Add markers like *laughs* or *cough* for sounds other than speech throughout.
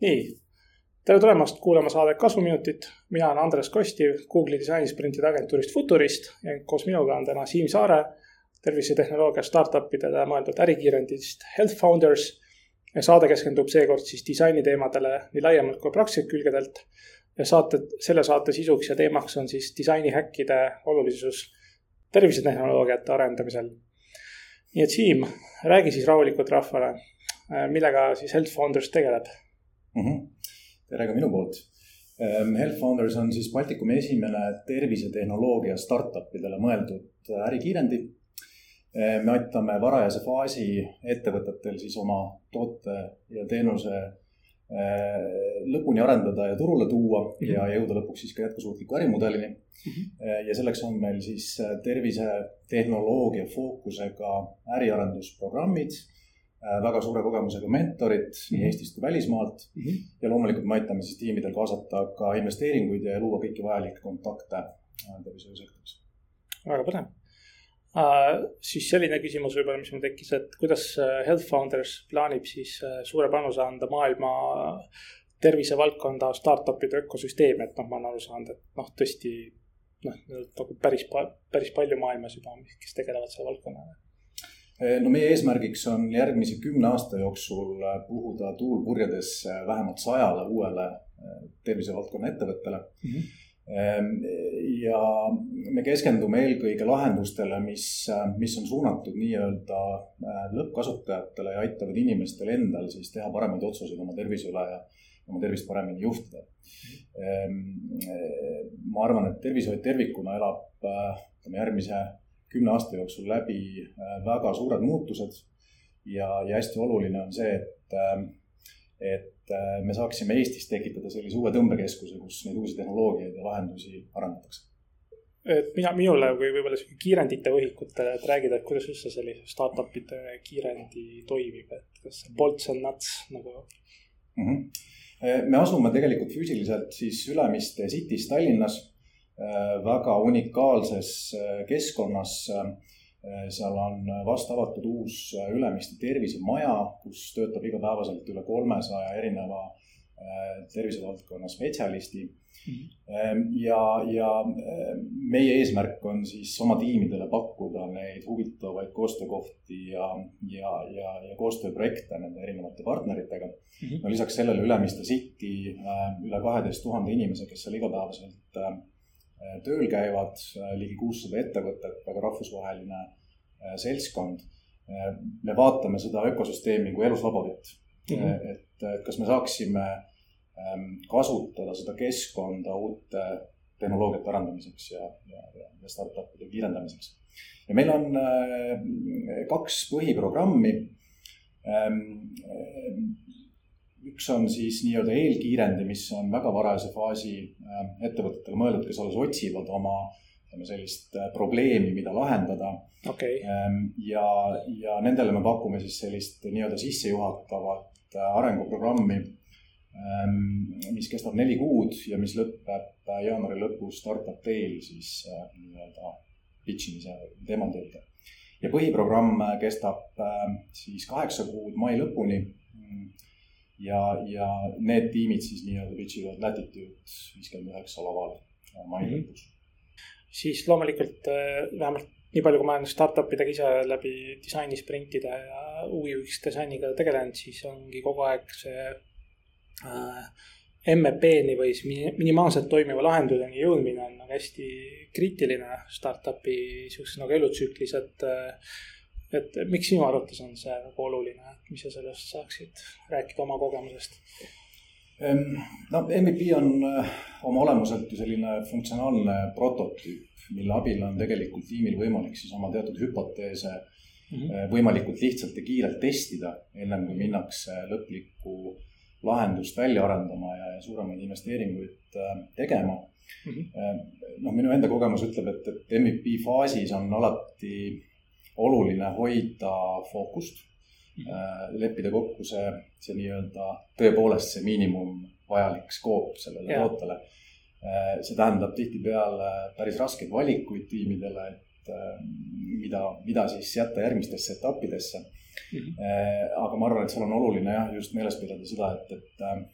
nii, tere tulemast kuulama saadet Kasvuminutid. mina olen Andres Kostiv Google'i disainisprintide agentuurist Futurist ja koos minuga on täna Siim Saare tervisetehnoloogia startupidele mõeldud ärikiirendist Health Founders. ja saade keskendub seekord siis disainiteemadele nii laiemalt kui praktiliselt külgedelt. ja saate, selle saate sisuks ja teemaks on siis disainihäkkide olulisus tervisetehnoloogiate arendamisel. nii et Siim, räägi siis rahulikult rahvale, millega siis Health Founders tegeleb mm. -hmm. tere ka minu poolt. Ehm, Health Founders on siis Baltikumi esimene tervisetehnoloogia startup idele mõeldud ärikiirendi. Ehm, me aitame varajase faasi ettevõtetel siis oma toote ja teenuse lõpuni arendada ja turule tuua mm -hmm. ja jõuda lõpuks siis ka jätkusuutliku ärimudelini mm. -hmm. ja selleks on meil siis tervisetehnoloogia fookusega äriarendusprogrammid Äh, väga suure kogemusega mentorid mm -hmm. nii Eestist kui välismaalt mm. -hmm. ja loomulikult me aitame siis tiimidel kaasata ka investeeringuid ja luua kõiki vajalikke kontakte äh, tervishoiusektoris. väga põnev uh,. siis selline küsimus võib-olla, mis mul tekkis, et kuidas Health Founders plaanib siis suure panuse anda maailma tervisevaldkonda startup'ide ökosüsteemi, et noh, ma olen aru saanud, et noh, tõesti noh, nagu päris, päris palju maailmas juba, kes tegelevad selle valdkonnaga no meie eesmärgiks on järgmise kümne aasta jooksul puhuda tuul purjedes vähemalt sajale uuele tervisevaldkonna ettevõttele mm. -hmm. Ja me keskendume eelkõige lahendustele, mis, mis on suunatud nii-öelda lõppkasutajatele ja aitavad inimestel endal siis teha paremaid otsuseid oma tervise üle ja oma tervist paremini juhtida mm. -hmm. ma arvan, et tervishoid tervikuna elab ütleme järgmise kümne aasta jooksul läbi äh, väga suured muutused. ja, ja hästi oluline on see, et, äh, et äh, me saaksime Eestis tekitada sellise uue tõmbekeskuse, kus neid uusi tehnoloogiaid ja lahendusi arendatakse et mina, minule või võib-olla sihuke kiirendite võhikutele, et räägida, et kuidas üldse sellise startup'ide kiirendi toimib, et kas bolts and nuts nagu mm? -hmm. me asume tegelikult füüsiliselt siis Ülemiste City's Tallinnas Äh, väga unikaalses keskkonnas. Äh, seal on vast avatud uus Ülemiste tervisemaja, kus töötab igapäevaselt üle kolmesaja erineva tervisevaldkonna spetsialisti mm. -hmm. ja, ja meie eesmärk on siis oma tiimidele pakkuda neid huvitavaid koostöökohti ja, ja, ja, ja koostööprojekte nende erinevate partneritega mm. -hmm. no lisaks sellele Ülemiste City üle kaheteist tuhande inimese, kes seal igapäevaselt Äh, tööl käivad äh, ligi kuussada ettevõtet, väga rahvusvaheline äh, seltskond. me vaatame seda ökosüsteemi kui eluslaborit mm. -hmm. et, et kas me saaksime ähm, kasutada seda keskkonda uute tehnoloogiate arendamiseks ja, ja, ja startup'ide kiirendamiseks. ja meil on kaks põhiprogrammi ähm, üks on siis nii-öelda eelkiirendi, mis on väga varajase faasi äh, ettevõtetele mõeldud, kes alles otsivad oma ütleme sellist äh, probleemi, mida lahendada. Okay.. Ähm, ja, ja nendele me pakume siis sellist nii-öelda sissejuhatavat äh, arenguprogrammi, ähm, mis kestab neli kuud ja mis lõpeb jaanuari lõpus Startup Day'l siis nii-öelda pitch imise teemadel. ja põhiprogramm kestab siis kaheksa kuud mai lõpuni ja, ja need tiimid siis nii-öelda pitch ivad Latitude viiskümmend üheksa laval mai mhm. lõpus siis loomulikult äh, vähemalt nii palju, kui ma olen startup idega ise läbi disainisprintide ja UX disainiga tegelenud, siis ongi kogu aeg see äh, MVP-ni või siis minimaalselt toimiva lahenduseni jõudmine on nagu hästi kriitiline startup'i sihukeses nagu elutsüklis, et äh, et miks sinu arvates on see nagu oluline, et mis sa sellest saaksid rääkida oma kogemusest? no MVP on äh, oma olemuselt ju selline funktsionaalne prototüüp, mille abil on tegelikult tiimil võimalik siis oma teatud hüpoteese mm -hmm. võimalikult lihtsalt ja kiirelt testida, ennem kui minnakse lõplikku lahendust välja arendama ja, suuremaid investeeringuid äh, tegema mm. -hmm. noh, minu enda kogemus ütleb, et, et MVP faasis on alati oluline hoida fookust mm, -hmm. leppida kokku see, see nii-öelda tõepoolest see miinimum vajalik skoop sellele ja. tootele. Äh, see tähendab tihtipeale päris raskeid valikuid tiimidele, et et mida, mida siis jätta järgmistesse etappidesse mm. -hmm. aga ma arvan, et seal on oluline jah, just meeles pidada seda, et, et,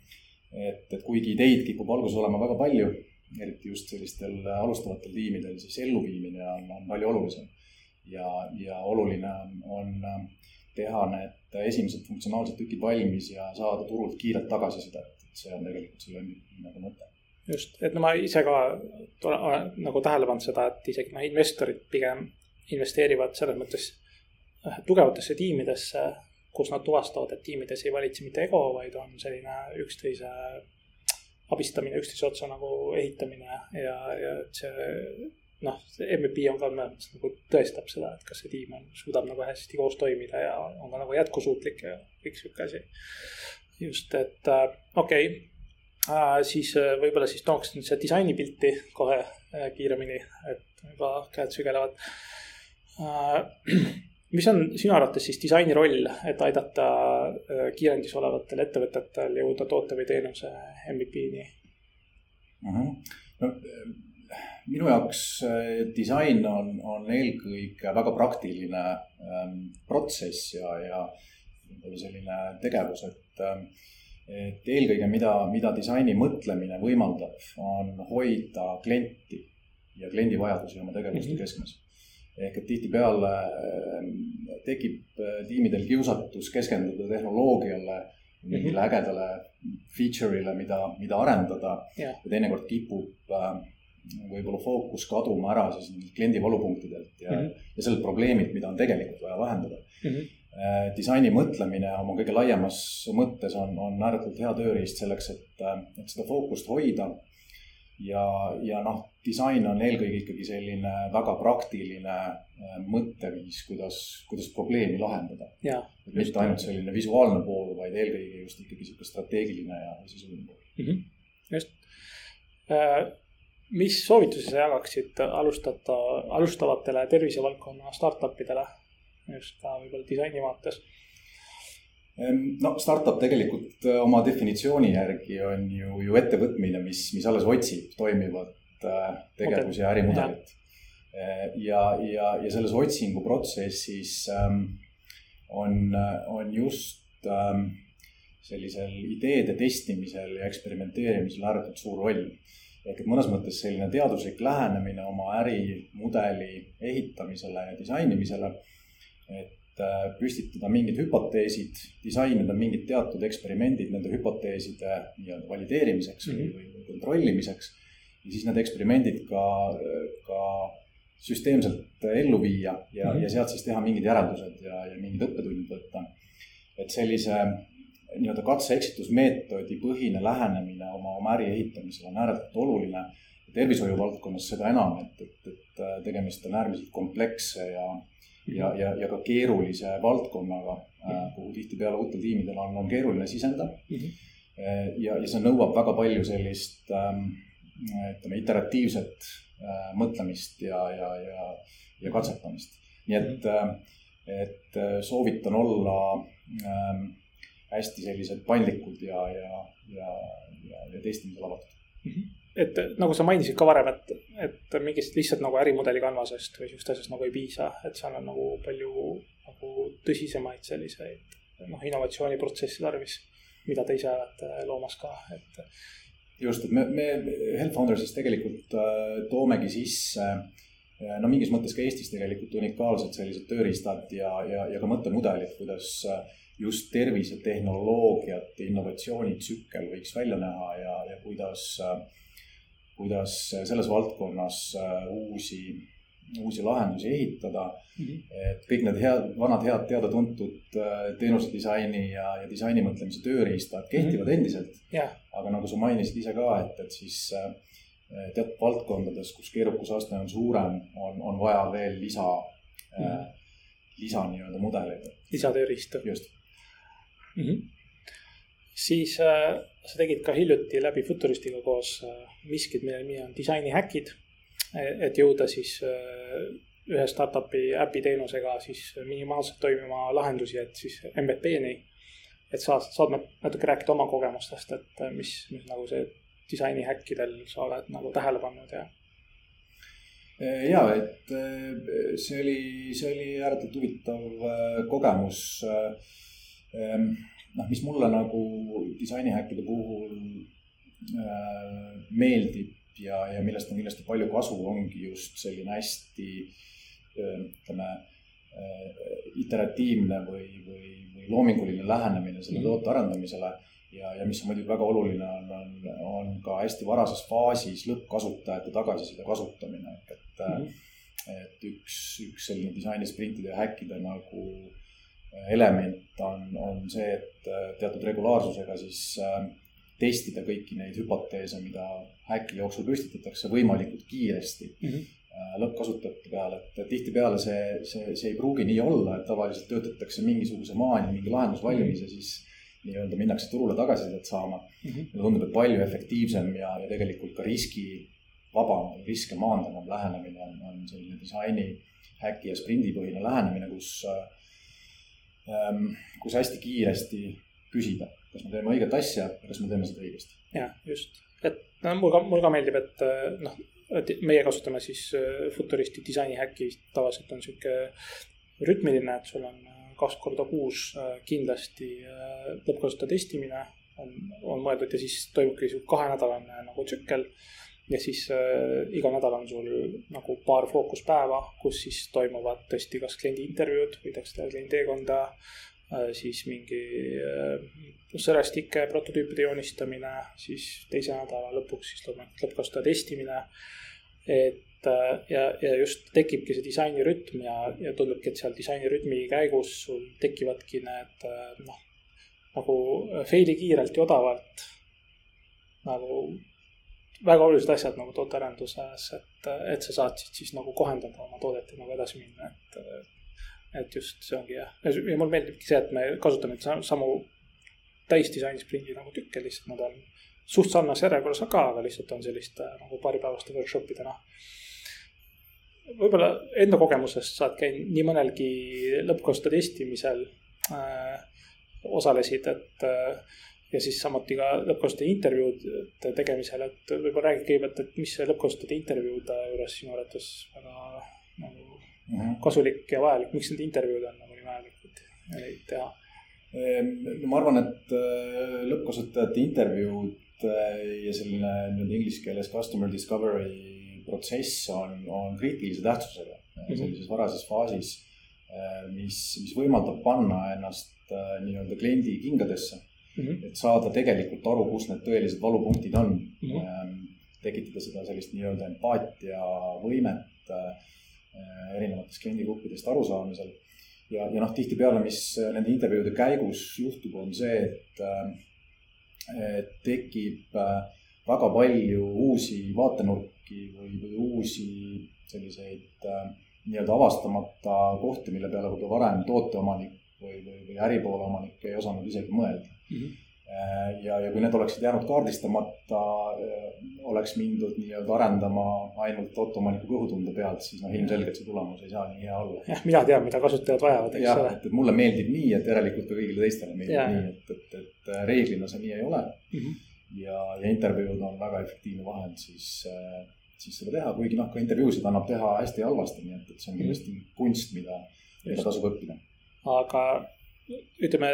et, et kuigi ideid kipub alguses olema väga palju, eriti just sellistel alustavatel tiimidel, siis elluviimine on, on palju olulisem. Ja, ja oluline on, on teha need esimesed funktsionaalsed tükid valmis ja saada turult kiiret tagasisidet, et see on tegelikult selle nagu mõte. Just, et no ma ise ka olen nagu tähele pannud seda, et isegi noh, investorid pigem investeerivad selles mõttes äh, tugevatesse tiimidesse, kus nad tuvastavad, et tiimides ei valitse mitte ego, vaid on selline üksteise abistamine, üksteise otsa nagu ehitamine ja, ja et see noh, MVP on ka nagu tõestab seda, et kas see tiim on, suudab nagu hästi koos toimida ja on ka nagu jätkusuutlik ja kõik sihuke asi. just, et äh, okei okay äh,, siis äh, võib-olla siis tooks nüüd see disainipilti kohe äh, kiiremini, et juba käed sügelevad äh,. *clears throat* mis on sinu arvates siis disaini roll, et aidata äh, kiirendis olevatel ettevõtetel jõuda toote või teenuse MVP-ni mm? -hmm. no minu jaoks äh, disain on, on eelkõige väga praktiline ähm, protsess ja, ja selline tegevus, et ähm, et eelkõige, mida, mida disaini mõtlemine võimaldab, on hoida klienti ja kliendi vajadusi oma tegevuste mm -hmm. keskmes. ehk et tihtipeale ähm, tekib äh, tiimidel kiusatus keskenduda tehnoloogiale, mingile mm -hmm. ägedale feature'ile, mida, mida arendada yeah. ja teinekord kipub äh, võib-olla fookus kaduma ära siis kliendi valupunktidelt ja mm, -hmm. ja sellelt probleemilt, mida on tegelikult vaja lahendada mm. -hmm disaini mõtlemine oma kõige laiemas mõttes on, on ääretult hea tööriist selleks, et, äh, et seda fookust hoida. ja, ja noh, disain on eelkõige ikkagi selline väga praktiline äh, mõtteviis, kuidas, kuidas probleemi lahendada. mitte ainult selline visuaalne pool, vaid eelkõige just ikkagi sihuke strateegiline ja sisuline pool mm. -hmm. just äh, mis soovitusi sa jagaksid alustada, alustavatele tervisevaldkonna startup idele just ka võib-olla disaini vaates? no startup tegelikult äh, oma definitsiooni järgi on ju, ju ettevõtmine, mis, mis alles otsib toimivat äh, tegevus- ja ärimudelit. Äh, ja, ja, ja selles otsinguprotsessis on, on just sellisel ideede testimisel ja eksperimenteerimisel ääretult suur roll. Ehk et mõnes mõttes selline teaduslik lähenemine oma ärimudeli ehitamisele ja disainimisele et äh, püstitada mingid hüpoteesid, disainida mingid teatud eksperimendid nende hüpoteeside nii-öelda valideerimiseks mm -hmm. või, või kontrollimiseks. ja siis need eksperimendid ka, ka süsteemselt ellu viia ja mm, -hmm. ja sealt siis teha mingid järeldused ja, ja mingid õppetunnid võtta. et sellise nii-öelda katse-eksitusmeetodi põhine lähenemine oma, oma äri ehitamisel on ääretult oluline. tervishoiu valdkonnas seda enam, et, et, et äh, tegemist on äärmiselt kompleksse ja ja, ja, ja ka keerulise valdkonnaga, äh, kuhu tihtipeale uutel tiimidel on, on keeruline siseneda mm. -hmm. ja, ja see nõuab väga palju sellist ähm, ütleme, iteratiivset äh, mõtlemist ja, ja, ja, ja katsetamist. nii et -hmm. et soovitan olla ähm, hästi sellised paindlikud ja, ja, ja, ja, ja testimisel avatud. -hmm et nagu sa mainisid ka varem, et, et mingist lihtsalt nagu ärimudeli kanvasest või sihukest asjast nagu ei piisa, et seal on nagu palju nagu tõsisemaid selliseid noh, innovatsiooniprotsessi tarvis, mida te ise olete loomas ka, et. just, et me, me Health Founders'is tegelikult äh, toomegi sisse äh, no mingis mõttes ka Eestis tegelikult unikaalsed sellised tööriistad ja, ja, ja ka mõttemudelid, kuidas äh, just tervisetehnoloogiate innovatsioonitsükkel võiks välja näha ja, ja kuidas kuidas selles valdkonnas äh, uusi, uusi lahendusi ehitada mm. -hmm. et kõik need head, vanad head teada-tuntud äh, teenusedisaini ja, ja disaini mõtlemise tööriistad kehtivad mm -hmm. endiselt yeah.. aga nagu sa mainisid ise ka, et, et siis äh, teatud valdkondades, kus keerukusaste on suurem, on, on vaja veel lisa mm, -hmm. lisa nii-öelda mudeleid. lisatööriistu. just mm. -hmm. siis äh, sa tegid ka hiljuti läbi Futuristiga koos äh, miskit, mille nimi on disainihäkid. et jõuda siis äh, ühe startup'i äpi teenusega siis minimaalselt toimima lahendusi, et siis MVP-ni. et sa saad natuke rääkida oma kogemustest, et mis, mis nagu see disainihäkkidel sa oled nagu tähele pannud ja ja, et see oli, see oli ääretult huvitav kogemus. Noh, mis mulle nagu disainihäkkide puhul meeldib ja, ja millest on kindlasti palju kasu, ongi just selline hästi ütleme iteratiivne või, või, või loominguline lähenemine selle mhm. toote arendamisele ja, ja mis on muidugi väga oluline, on, on, on ka hästi varases faasis lõppkasutajate tagasiside kasutamine, ehk et mm, -hmm. et üks, üks selline disainisprintide ja häkkide nagu äh, element on, on see, et äh, teatud regulaarsusega siis äh, testida kõiki neid hüpoteese, mida häki jooksul püstitatakse võimalikult kiiresti mm -hmm. lõppkasutajate peale, et tihtipeale see, see, see ei pruugi nii olla, et tavaliselt töötatakse mingisuguse maani mingi lahendus valmis ja siis nii-öelda minnakse turule tagasisidet saama mm. -hmm. mulle tundub, et palju efektiivsem ja, ja tegelikult ka riskivabam, riske maandavam lähenemine on, on selline disaini, häki ja sprindipõhine lähenemine, kus ähm,, kus hästi kiiresti küsida, kas me teeme õiget asja ja kas me teeme seda õigesti. jah, just, et no mul ka, mul ka meeldib, et noh, et meie kasutame siis äh, Futuristi disainihäkki, tavaliselt on sihuke rütmiline, et sul on kaks korda kuus äh, kindlasti äh, lõppkasutaja testimine on, on mõeldud ja siis toimubki sihuke kahenädalane nagu tsükkel. Ja siis äh, iga nädal on sul nagu paar fookuspäeva, kus siis toimuvad tõesti kas kliendi intervjuud, võidakse teha kliendi teekonda äh,, siis mingi äh, sõrastike prototüüpide joonistamine, siis teise nädala lõpuks siis loomulikult lõppkasutaja testimine. et Äh, ja, ja just tekibki see disainirütm ja, ja tundubki, et seal disainirütmi käigus sul tekivadki need äh, noh, nagu fail'i kiirelt ja odavalt nagu väga olulised asjad nagu tootearenduses, et, et sa saad siis nagu kohendada oma toodet ja nagu edasi minna, et. et just see ongi jah, ja mulle meeldibki see, et me kasutame samu täisdisaini sprindi nagu tükke, lihtsalt nad on suht sarnases järjekorras ka, aga lihtsalt on selliste nagu paaripäevaste workshop idena no võib-olla enda kogemusest sa oled käinud nii mõnelgi lõppkosta testimisel äh, osalesid, et äh, ja siis samuti ka lõppkasutajate intervjuude tegemisel, et võib-olla räägi kõigepealt, et mis lõppkasutajate intervjuude juures sinu arvates väga nagu mm -hmm. kasulik ja vajalik, miks need intervjuud on nagu nii vajalikud neid teha? Ehm, no ma arvan, et äh, lõppkasutajate intervjuud äh, ja selline nii-öelda inglise keeles customer discovery protsess on, on kriitilise tähtsusega mm -hmm. sellises varases faasis, mis, mis võimaldab panna ennast nii-öelda kliendi kingadesse mm. -hmm. et saada tegelikult aru, kus need tõelised valupunktid on mm. -hmm. tekitada seda sellist nii-öelda empaatiavõimet äh, erinevatest kliendigruppidest arusaamisel. ja, ja noh, tihtipeale, mis nende intervjuude käigus juhtub, on see, et, et tekib väga palju uusi vaatenurki või, või uusi selliseid äh, nii-öelda avastamata kohti, mille peale võib-olla varem tooteomanik või, või, või äripoole omanik ei osanud isegi mõelda mm. -hmm ja, ja kui need oleksid jäänud kaardistamata, äh, oleks mindud nii-öelda arendama ainult tooteomaniku kõhutunde pealt, siis noh, ilmselgelt see tulemus ei saa nii hea olla. jah, mina tean, mida kasutajad vajavad, eks ole. et, mulle meeldib nii, et järelikult ka kõigile teistele meeldib ja. nii, et, et, et reeglina see nii ei ole mm. -hmm. ja, ja intervjuud on väga efektiivne vahend siis äh, siis seda teha, kuigi noh, ka intervjuusid annab teha hästi halvasti, nii et, et see on kindlasti kunst, mida, mida tasub õppida. aga ütleme,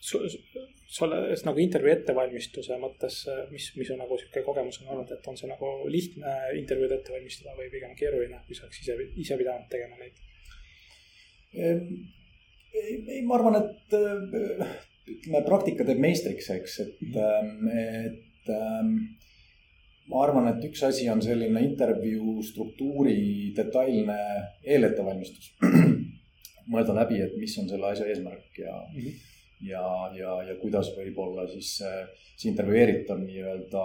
sulle nagu intervjuu ettevalmistuse mõttes, mis, mis su nagu sihuke kogemus on olnud, et on see nagu lihtne intervjuud ette valmistada või pigem keeruline, kui sa oleks ise, ise pidanud tegema neid? ei, ei, ma arvan, et ütleme, praktika teeb meistriks, eks, et mm, -hmm. et, et ma arvan, et üks asi on selline intervjuu struktuuri detailne eelettevalmistus. *clears throat* mõelda läbi, et mis on selle asja eesmärk ja mm, -hmm. Ja, ja, ja kuidas võib-olla siis see intervjueeritav nii-öelda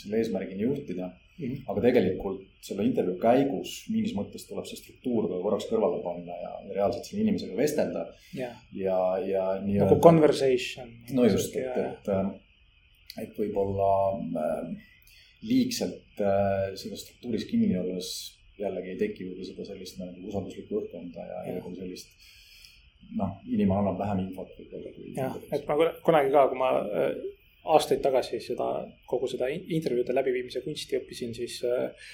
selle eesmärgini juhtida mm. -hmm. aga tegelikult selle intervjuu käigus mingis mõttes tuleb see struktuur ka korraks kõrvale panna ja, ja reaalselt selle inimesega vestelda yeah.. ja, ja nii-öelda. nagu conversation. no just, et, et, et võib-olla äh, liigselt äh, selles struktuuris kinni olles jällegi ei teki võib-olla seda sellist nagu usalduslikku õhkkonda ja, ja sellist noh, inimene annab vähem infot võib-olla jah, et ma kunagi ka, kui ma äh, aastaid tagasi seda, kogu seda intervjuude läbiviimise kunsti õppisin, siis äh,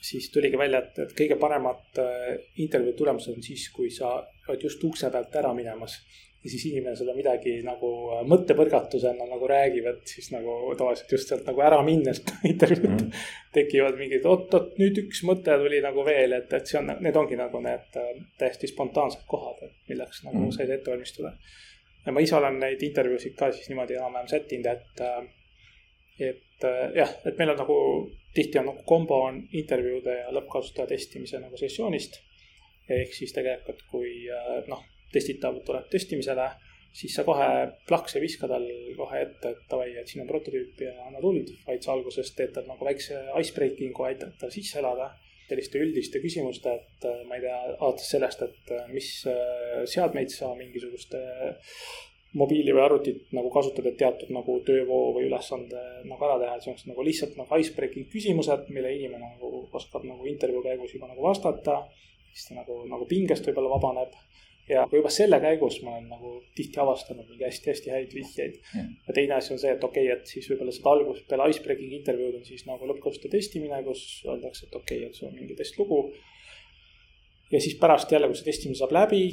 siis tuligi välja, et, et kõige paremad intervjuu tulemused on siis, kui sa oled just ukse pealt ära minemas ja siis inimene seda midagi nagu äh, mõttepõrgatusena nagu räägib, et siis nagu tavaliselt just sealt nagu ära minnes *laughs* intervjuud mm tekivad mingid, oot-oot, nüüd üks mõte tuli nagu veel, et, et see on, need ongi nagu need äh, täiesti spontaansed kohad, et milleks nagu mm said ette valmistuda. ja ma ise olen neid intervjuusid ka siis niimoodi enam-vähem sättinud, et, äh, et jah, et meil on nagu tihti on nagu kombo on intervjuude ja lõppkasutaja testimise nagu sessioonist. ehk siis tegelikult, kui noh testitav tuleb testimisele, siis sa kohe plaks ei viska tal kohe ette, et davai, et siin on prototüüp ja anna tuld, vaid sa alguses teed tal nagu väikse icebreaking'u, aitad tal sisse elada selliste üldiste küsimuste, et äh, ma ei tea, alates sellest, et äh, mis äh, seadmeid sa mingisuguste mobiili või arvutit nagu kasutad, et teatud nagu töövoo või ülesande nagu ära teha, et see on nagu lihtsalt nagu icebreaking küsimused, mille inimene nagu oskab nagu intervjuu käigus juba nagu vastata. siis ta nagu, nagu pingest võib-olla vabaneb ja juba selle käigus ma olen nagu tihti avastanud mingi hästi-hästi häid vihjeid mm.. ja teine asi on see, et okei okay,, et siis võib-olla seda alguses peale icebreaking intervjuud on siis nagu lõppkoostöö testimine, kus öeldakse, et okei okay,, et sul on mingi testlugu. ja siis pärast jälle, kui see testimine saab läbi,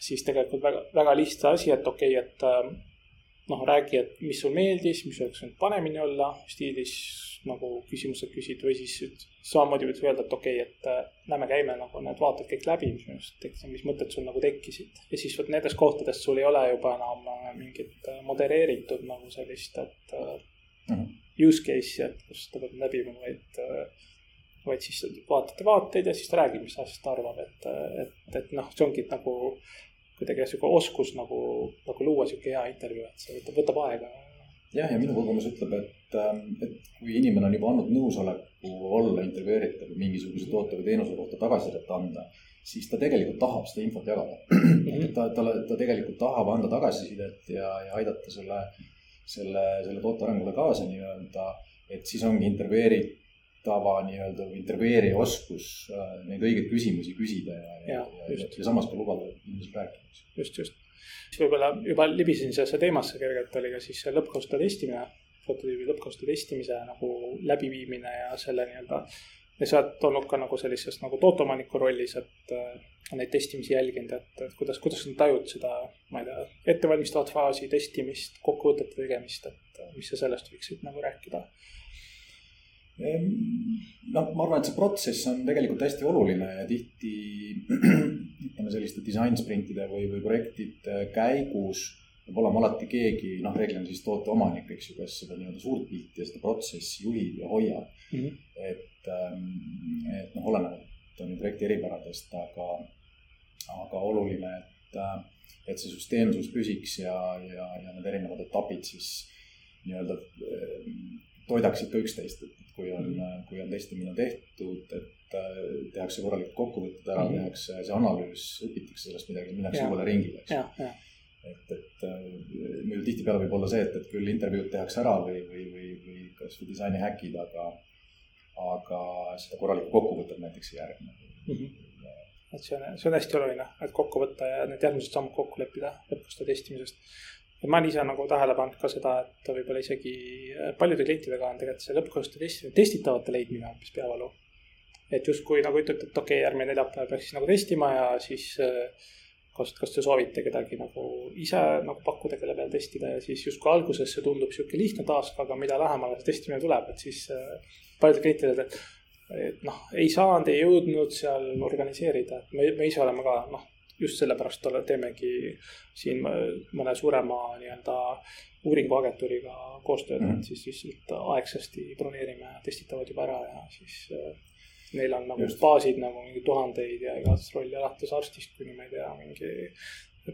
siis tegelikult väga, väga lihtne asi, et okei okay,, et ähm, noh, räägi, et mis sul meeldis, mis oleks võinud paremini olla stiilis nagu küsimused küsid või siis samamoodi võid öelda, et okei okay,, et äh, lähme käime nagu need vaated kõik läbi, mis minu arust tekkis, mis mõtted sul nagu tekkisid. ja siis vot nendes kohtades sul ei ole juba enam äh, mingit äh, modereeritud nagu sellist, et mm -hmm. use case'i, et kus ta peab läbima, vaid, vaid siis vaatate vaateid ja siis ta räägib, mis asjast ta arvab, et, et, et noh, see ongi nagu kuidagi sihuke oskus nagu, nagu luua sihuke hea intervjuu, et see võtab, võtab aega jah, ja minu kogemus ütleb, et, ähm, et kui inimene on juba andnud nõusoleku olla intervjueeritav mingisuguse toote või teenuse kohta tagasisidet anda, siis ta tegelikult tahab seda infot jagada *clears throat* mm. -hmm. ta, ta, ta tegelikult tahab anda tagasisidet ja, ja aidata selle, selle, selle toote arengule kaasa nii-öelda. et siis ongi intervjueeritava nii-öelda intervjueerija oskus äh, neid õigeid küsimusi küsida ja, ja, ja, ja, ja samas ka lubada inimesel rääkida. just, just siis võib-olla juba libisin sellesse teemasse kergelt, oli ka siis see lõppkasutajate testimine, prototüübi lõppkasutajate testimise nagu läbiviimine ja selle nii-öelda. ja sa oled olnud ka nagu sellises nagu tooteomaniku rollis, et äh, neid testimisi jälginud, et, et kuidas, kuidas sa tajud seda, ma ei tea, ettevalmistavat faasi, testimist, kokkuvõtete tegemist, et mis sa sellest võiksid nagu rääkida? Noh, ma arvan, et see protsess on tegelikult hästi oluline ja tihti *clears throat* ütleme selliste disainsprintide või, või projektide käigus peab olema alati keegi, noh, reeglina siis toote omanik, eks ju, kes seda nii-öelda suurt pilti ja seda protsessi juhib ja hoiab mm. -hmm. et, ähm, et noh, olenevalt on ju projekti eripäradest, aga, aga oluline, et, äh, et see süsteemsus püsiks ja, ja, ja need erinevad etapid siis nii-öelda äh, toidaksid ka üksteist, et kui on, kui on testimine tehtud, et äh, tehakse korralikud kokkuvõtted ära mm, -hmm. tehakse see analüüs, õpitakse sellest midagi, minnakse uuele ringile, eks. et, et äh, muidu tihtipeale võib olla see, et, et küll intervjuud tehakse ära või, või, või, või kasvõi disaini häkid, aga, aga seda korralikku kokkuvõtet näiteks ei järgne mm. -hmm et see on, see on hästi oluline, et kokku võtta ja need järgmised sammud kokku leppida lõpuks testimisest ja ma olen ise nagu tähele pannud ka seda, et võib-olla isegi äh, paljude klientidega on tegelikult see lõppkasutajate testimine, testitavate leidmine hoopis peavalu. et justkui nagu ütlete, et okei okay,, järgmine neljapäev peaks siis nagu testima ja siis äh, kas, kas te soovite kedagi nagu ise nagu pakkuda, kelle peal testida ja siis justkui alguses see tundub sihuke lihtne task, aga mida lähemale see testimine tuleb, et siis äh, paljudel klientidel, et et noh, ei saanud, ei jõudnud seal organiseerida, et me, me ise oleme ka noh, just sellepärast teemegi siin mõne suurema nii-öelda uuringuagentuuriga koostööd mm, -hmm. et siis lihtsalt aegsasti broneerime testitavad juba ära ja siis äh, neil on nagu just. baasid nagu mingi tuhandeid ja igas rolli alates arstist kuni ma ei tea, mingi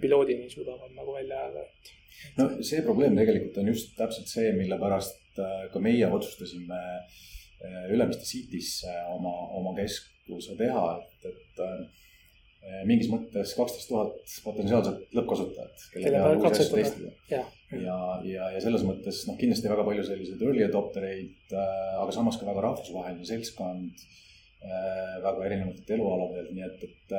piloodini suudavad nagu välja jääda, et. no see probleem tegelikult on just täpselt see, mille pärast äh, ka meie otsustasime äh, Ülemiste City'sse oma, oma keskuse teha, et, et mingis mõttes kaksteist tuhat potentsiaalset lõppkasutajat, kelle peale uusi asju testida. ja, ja, ja, ja selles mõttes noh, kindlasti väga palju selliseid early adopter eid äh,, aga samas ka väga rahvusvaheline seltskond äh,. väga erinevatelt elualadelt, nii et, et,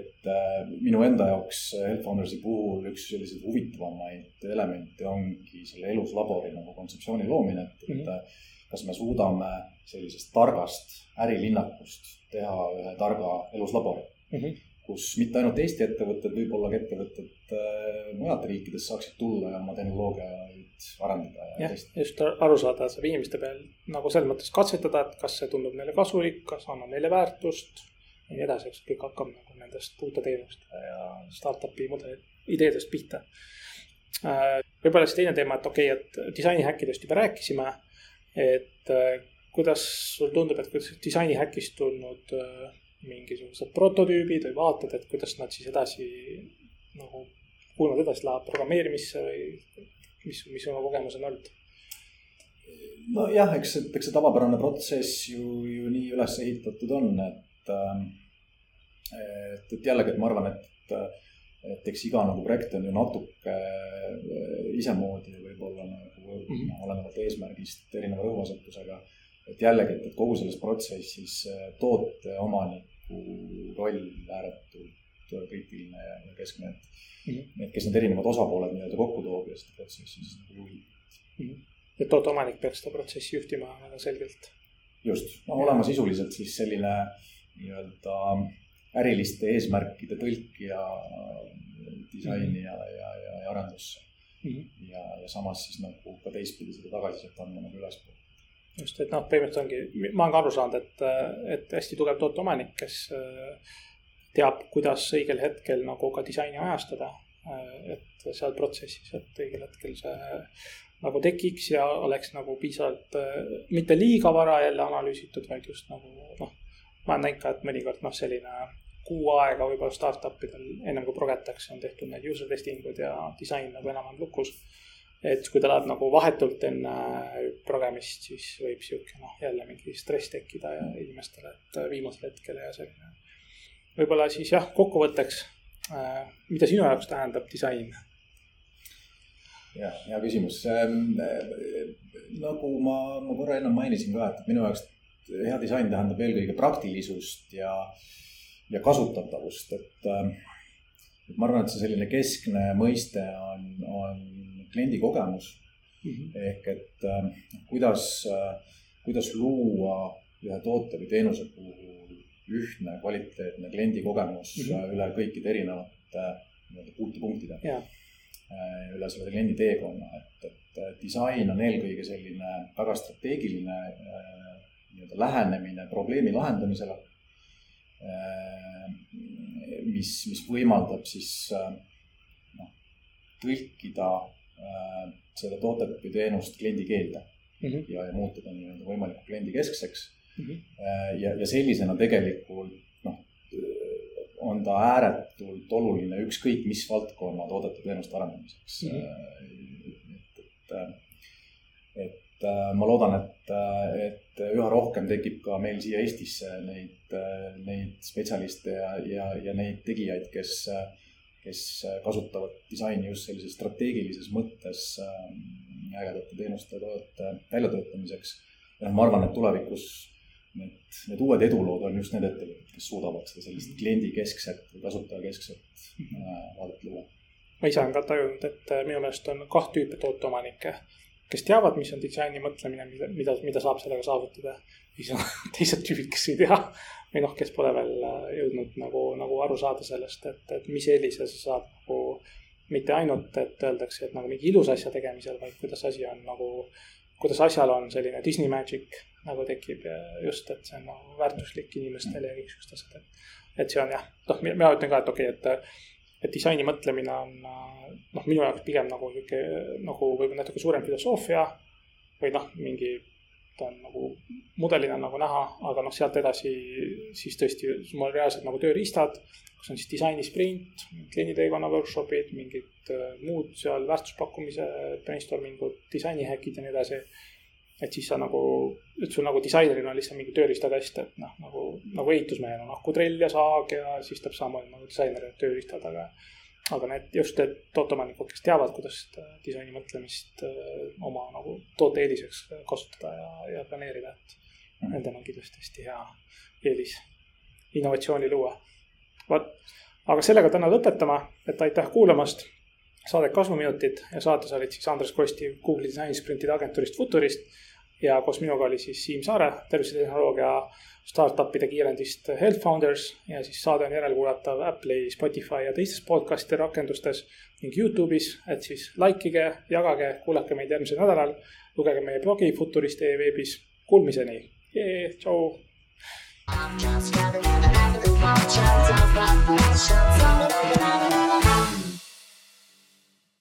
et äh, minu enda jaoks Health Foundersi puhul üks selliseid huvitavamaid elemente ongi selle eluslabori nagu kontseptsiooni loomine, et mm, -hmm. et kas me suudame sellisest targast ärilinnakust teha ühe targa eluslabori mm. -hmm kus mitte ainult Eesti ettevõtted, võib-olla ka ettevõtted äh, mujalt riikidest saaksid tulla ja oma tehnoloogiaid arendada. jah, just aru saada, saab inimeste peal nagu selles mõttes katsetada, et kas see tundub neile kasulik, kas annab neile väärtust ja nii edasi, eks kõik hakkab nagu nendest uute teenuste ja startup'i mudeli ideedest pihta. Äh, võib-olla siis teine teema, et okei okay,, et disainihäkkidest juba rääkisime, et äh, kuidas sul tundub, et kuidas disainihäkist tulnud mingisugused prototüübid või vaatad, et kuidas nad siis edasi nagu, kuhu nad edasi lähevad programmeerimisse või mis, mis sinu kogemus on olnud? nojah, eks, eks see tavapärane protsess ju, ju nii üles ehitatud on, et, ähm, et, et jällegi, et ma arvan, et, et eks iga nagu projekt on ju natuke äh, isemoodi võib-olla nagu mm -hmm. olenevalt eesmärgist erineva rõhuasetusega et jällegi, et, kogu selles protsessis toote omaniku roll ääretult kriitiline ja, ja keskne, et mm, -hmm. et kes need erinevad osapooled nii-öelda kokku toob ja seda protsessi siis nagu juhib mm. -hmm. et tooteomanik peaks seda protsessi juhtima väga selgelt. just, no olema sisuliselt siis selline nii-öelda äriliste eesmärkide tõlkija disaini ja, ja, ja, ja arendusse mm. -hmm. ja, ja samas siis nagu ka teistpidi seda tagasisidet andma nagu ülespoole just, et noh, põhimõtteliselt ongi, ma olen ka aru saanud, et, et hästi tugev tooteomanik, kes äh, teab, kuidas õigel hetkel nagu ka disaini ajastada. Äh, et seal protsessis, et õigel hetkel see nagu tekiks ja oleks nagu piisavalt, äh, mitte liiga vara jälle analüüsitud, vaid just nagu noh. ma olen näinud ka, et mõnikord noh, selline kuu aega võib-olla startup idel ennem kui progetakse, on tehtud need user testing ud ja disain nagu enam-vähem lukus et kui ta läheb nagu vahetult enne progemist, siis võib sihuke noh, jälle mingi stress tekkida ja inimestele, et viimasel hetkel ja selline. võib-olla siis jah, kokkuvõtteks, äh, mida sinu jaoks tähendab disain? ja, hea küsimus ähm,. nagu ma, ma korra ennem mainisin ka, et minu jaoks hea disain tähendab eelkõige praktilisust ja, ja kasutatavust, et äh, et ma arvan, et see selline keskne mõiste on, on kliendi kogemus mm. -hmm. ehk et äh, kuidas äh,, kuidas luua ühe toote või teenuse puhul ühtne kvaliteetne kliendi kogemus mm -hmm. üle kõikide erinevate äh, nii-öelda puutepunktide yeah.. Äh, üle selle kliendi teekonna, et, et äh, disain on eelkõige selline väga strateegiline äh, nii-öelda lähenemine probleemi lahendamisele mis, mis võimaldab siis noh, tõlkida Äh, seda toodet või teenust kliendi keelde mm -hmm. ja, ja muuta ta nii-öelda võimalikult kliendikeskseks mm. -hmm. ja, ja sellisena tegelikult noh, on ta ääretult oluline ükskõik mis valdkonna toodete teenuste arendamiseks mm. -hmm. et, et, et ma loodan, et, et üha rohkem tekib ka meil siia Eestisse neid, neid spetsialiste ja, ja, ja neid tegijaid, kes kes äh, kasutavad disaini just sellises strateegilises mõttes ähm, ägedate teenuste toodete väljatöötamiseks. ja noh, ma arvan, et tulevikus need, need uued edulood on just need ettevõtted, kes suudavad seda sellist kliendikeskset või kasutajakeskset äh, vaadet luua. ma ise olen ka tajunud, et äh, minu meelest on kaht tüüpi tooteomanikke, kes teavad, mis on disaini mõtlemine, mida, mida saab sellega saavutada. Siis on *laughs* teised tüübid, kes ei tea või noh, kes pole veel äh, jõudnud nagu, nagu aru saada sellest, et, et mis eelise sa saad nagu mitte ainult, et öeldakse, et nagu mingi ilus asja tegemisel, vaid kuidas asi on nagu, kuidas asjal on selline Disney magic nagu tekib just, et see on nagu väärtuslik inimestele ja kõik siuksed asjad, et. et see on jah, noh, mina ütlen ka, et okei okay,, et, et disaini mõtlemine on noh, minu jaoks pigem nagu sihuke nagu võib-olla natuke suurem filosoofia või noh, mingi ta on nagu mudelina nagu näha, aga noh, sealt edasi siis tõesti sul on reaalselt nagu tööriistad, kus on siis disainisprint, klienditeekonna workshop'id, mingid äh, muud seal väärtuspakkumise brainstorming ud, disainihäkid ja nii edasi. et siis sa nagu, et sul nagu disaineril on lihtsalt mingi tööriistakast, et noh, nagu, nagu ehitusmehel on akutrell ja saag ja siis täpselt samamoodi nagu disaineril tööriistad, aga aga need just need tooteomanikud, kes teavad, kuidas disaini mõtlemist äh, oma nagu toote eeliseks kasutada ja, ja planeerida, et mm. nendel on kindlasti hästi hea eelis innovatsiooni luua. vot, aga sellega täna lõpetame, et aitäh kuulamast. saadet Kasvuminutid ja saates olid siis Andres Kosti Google'i disainisprintide agentuurist Futurist ja koos minuga oli siis Siim Saare, tervisetehnoloogia startup'ide kiirendist Health Founders ja siis saade on järelkuulatav Apple'i, Spotify ja teistes podcast'i rakendustes ning Youtube'is, et siis likeige, jagage, kuulake meid järgmisel nädalal, lugege meie blogi Futurist.ee veebis, kuulmiseni, tšau. I'm just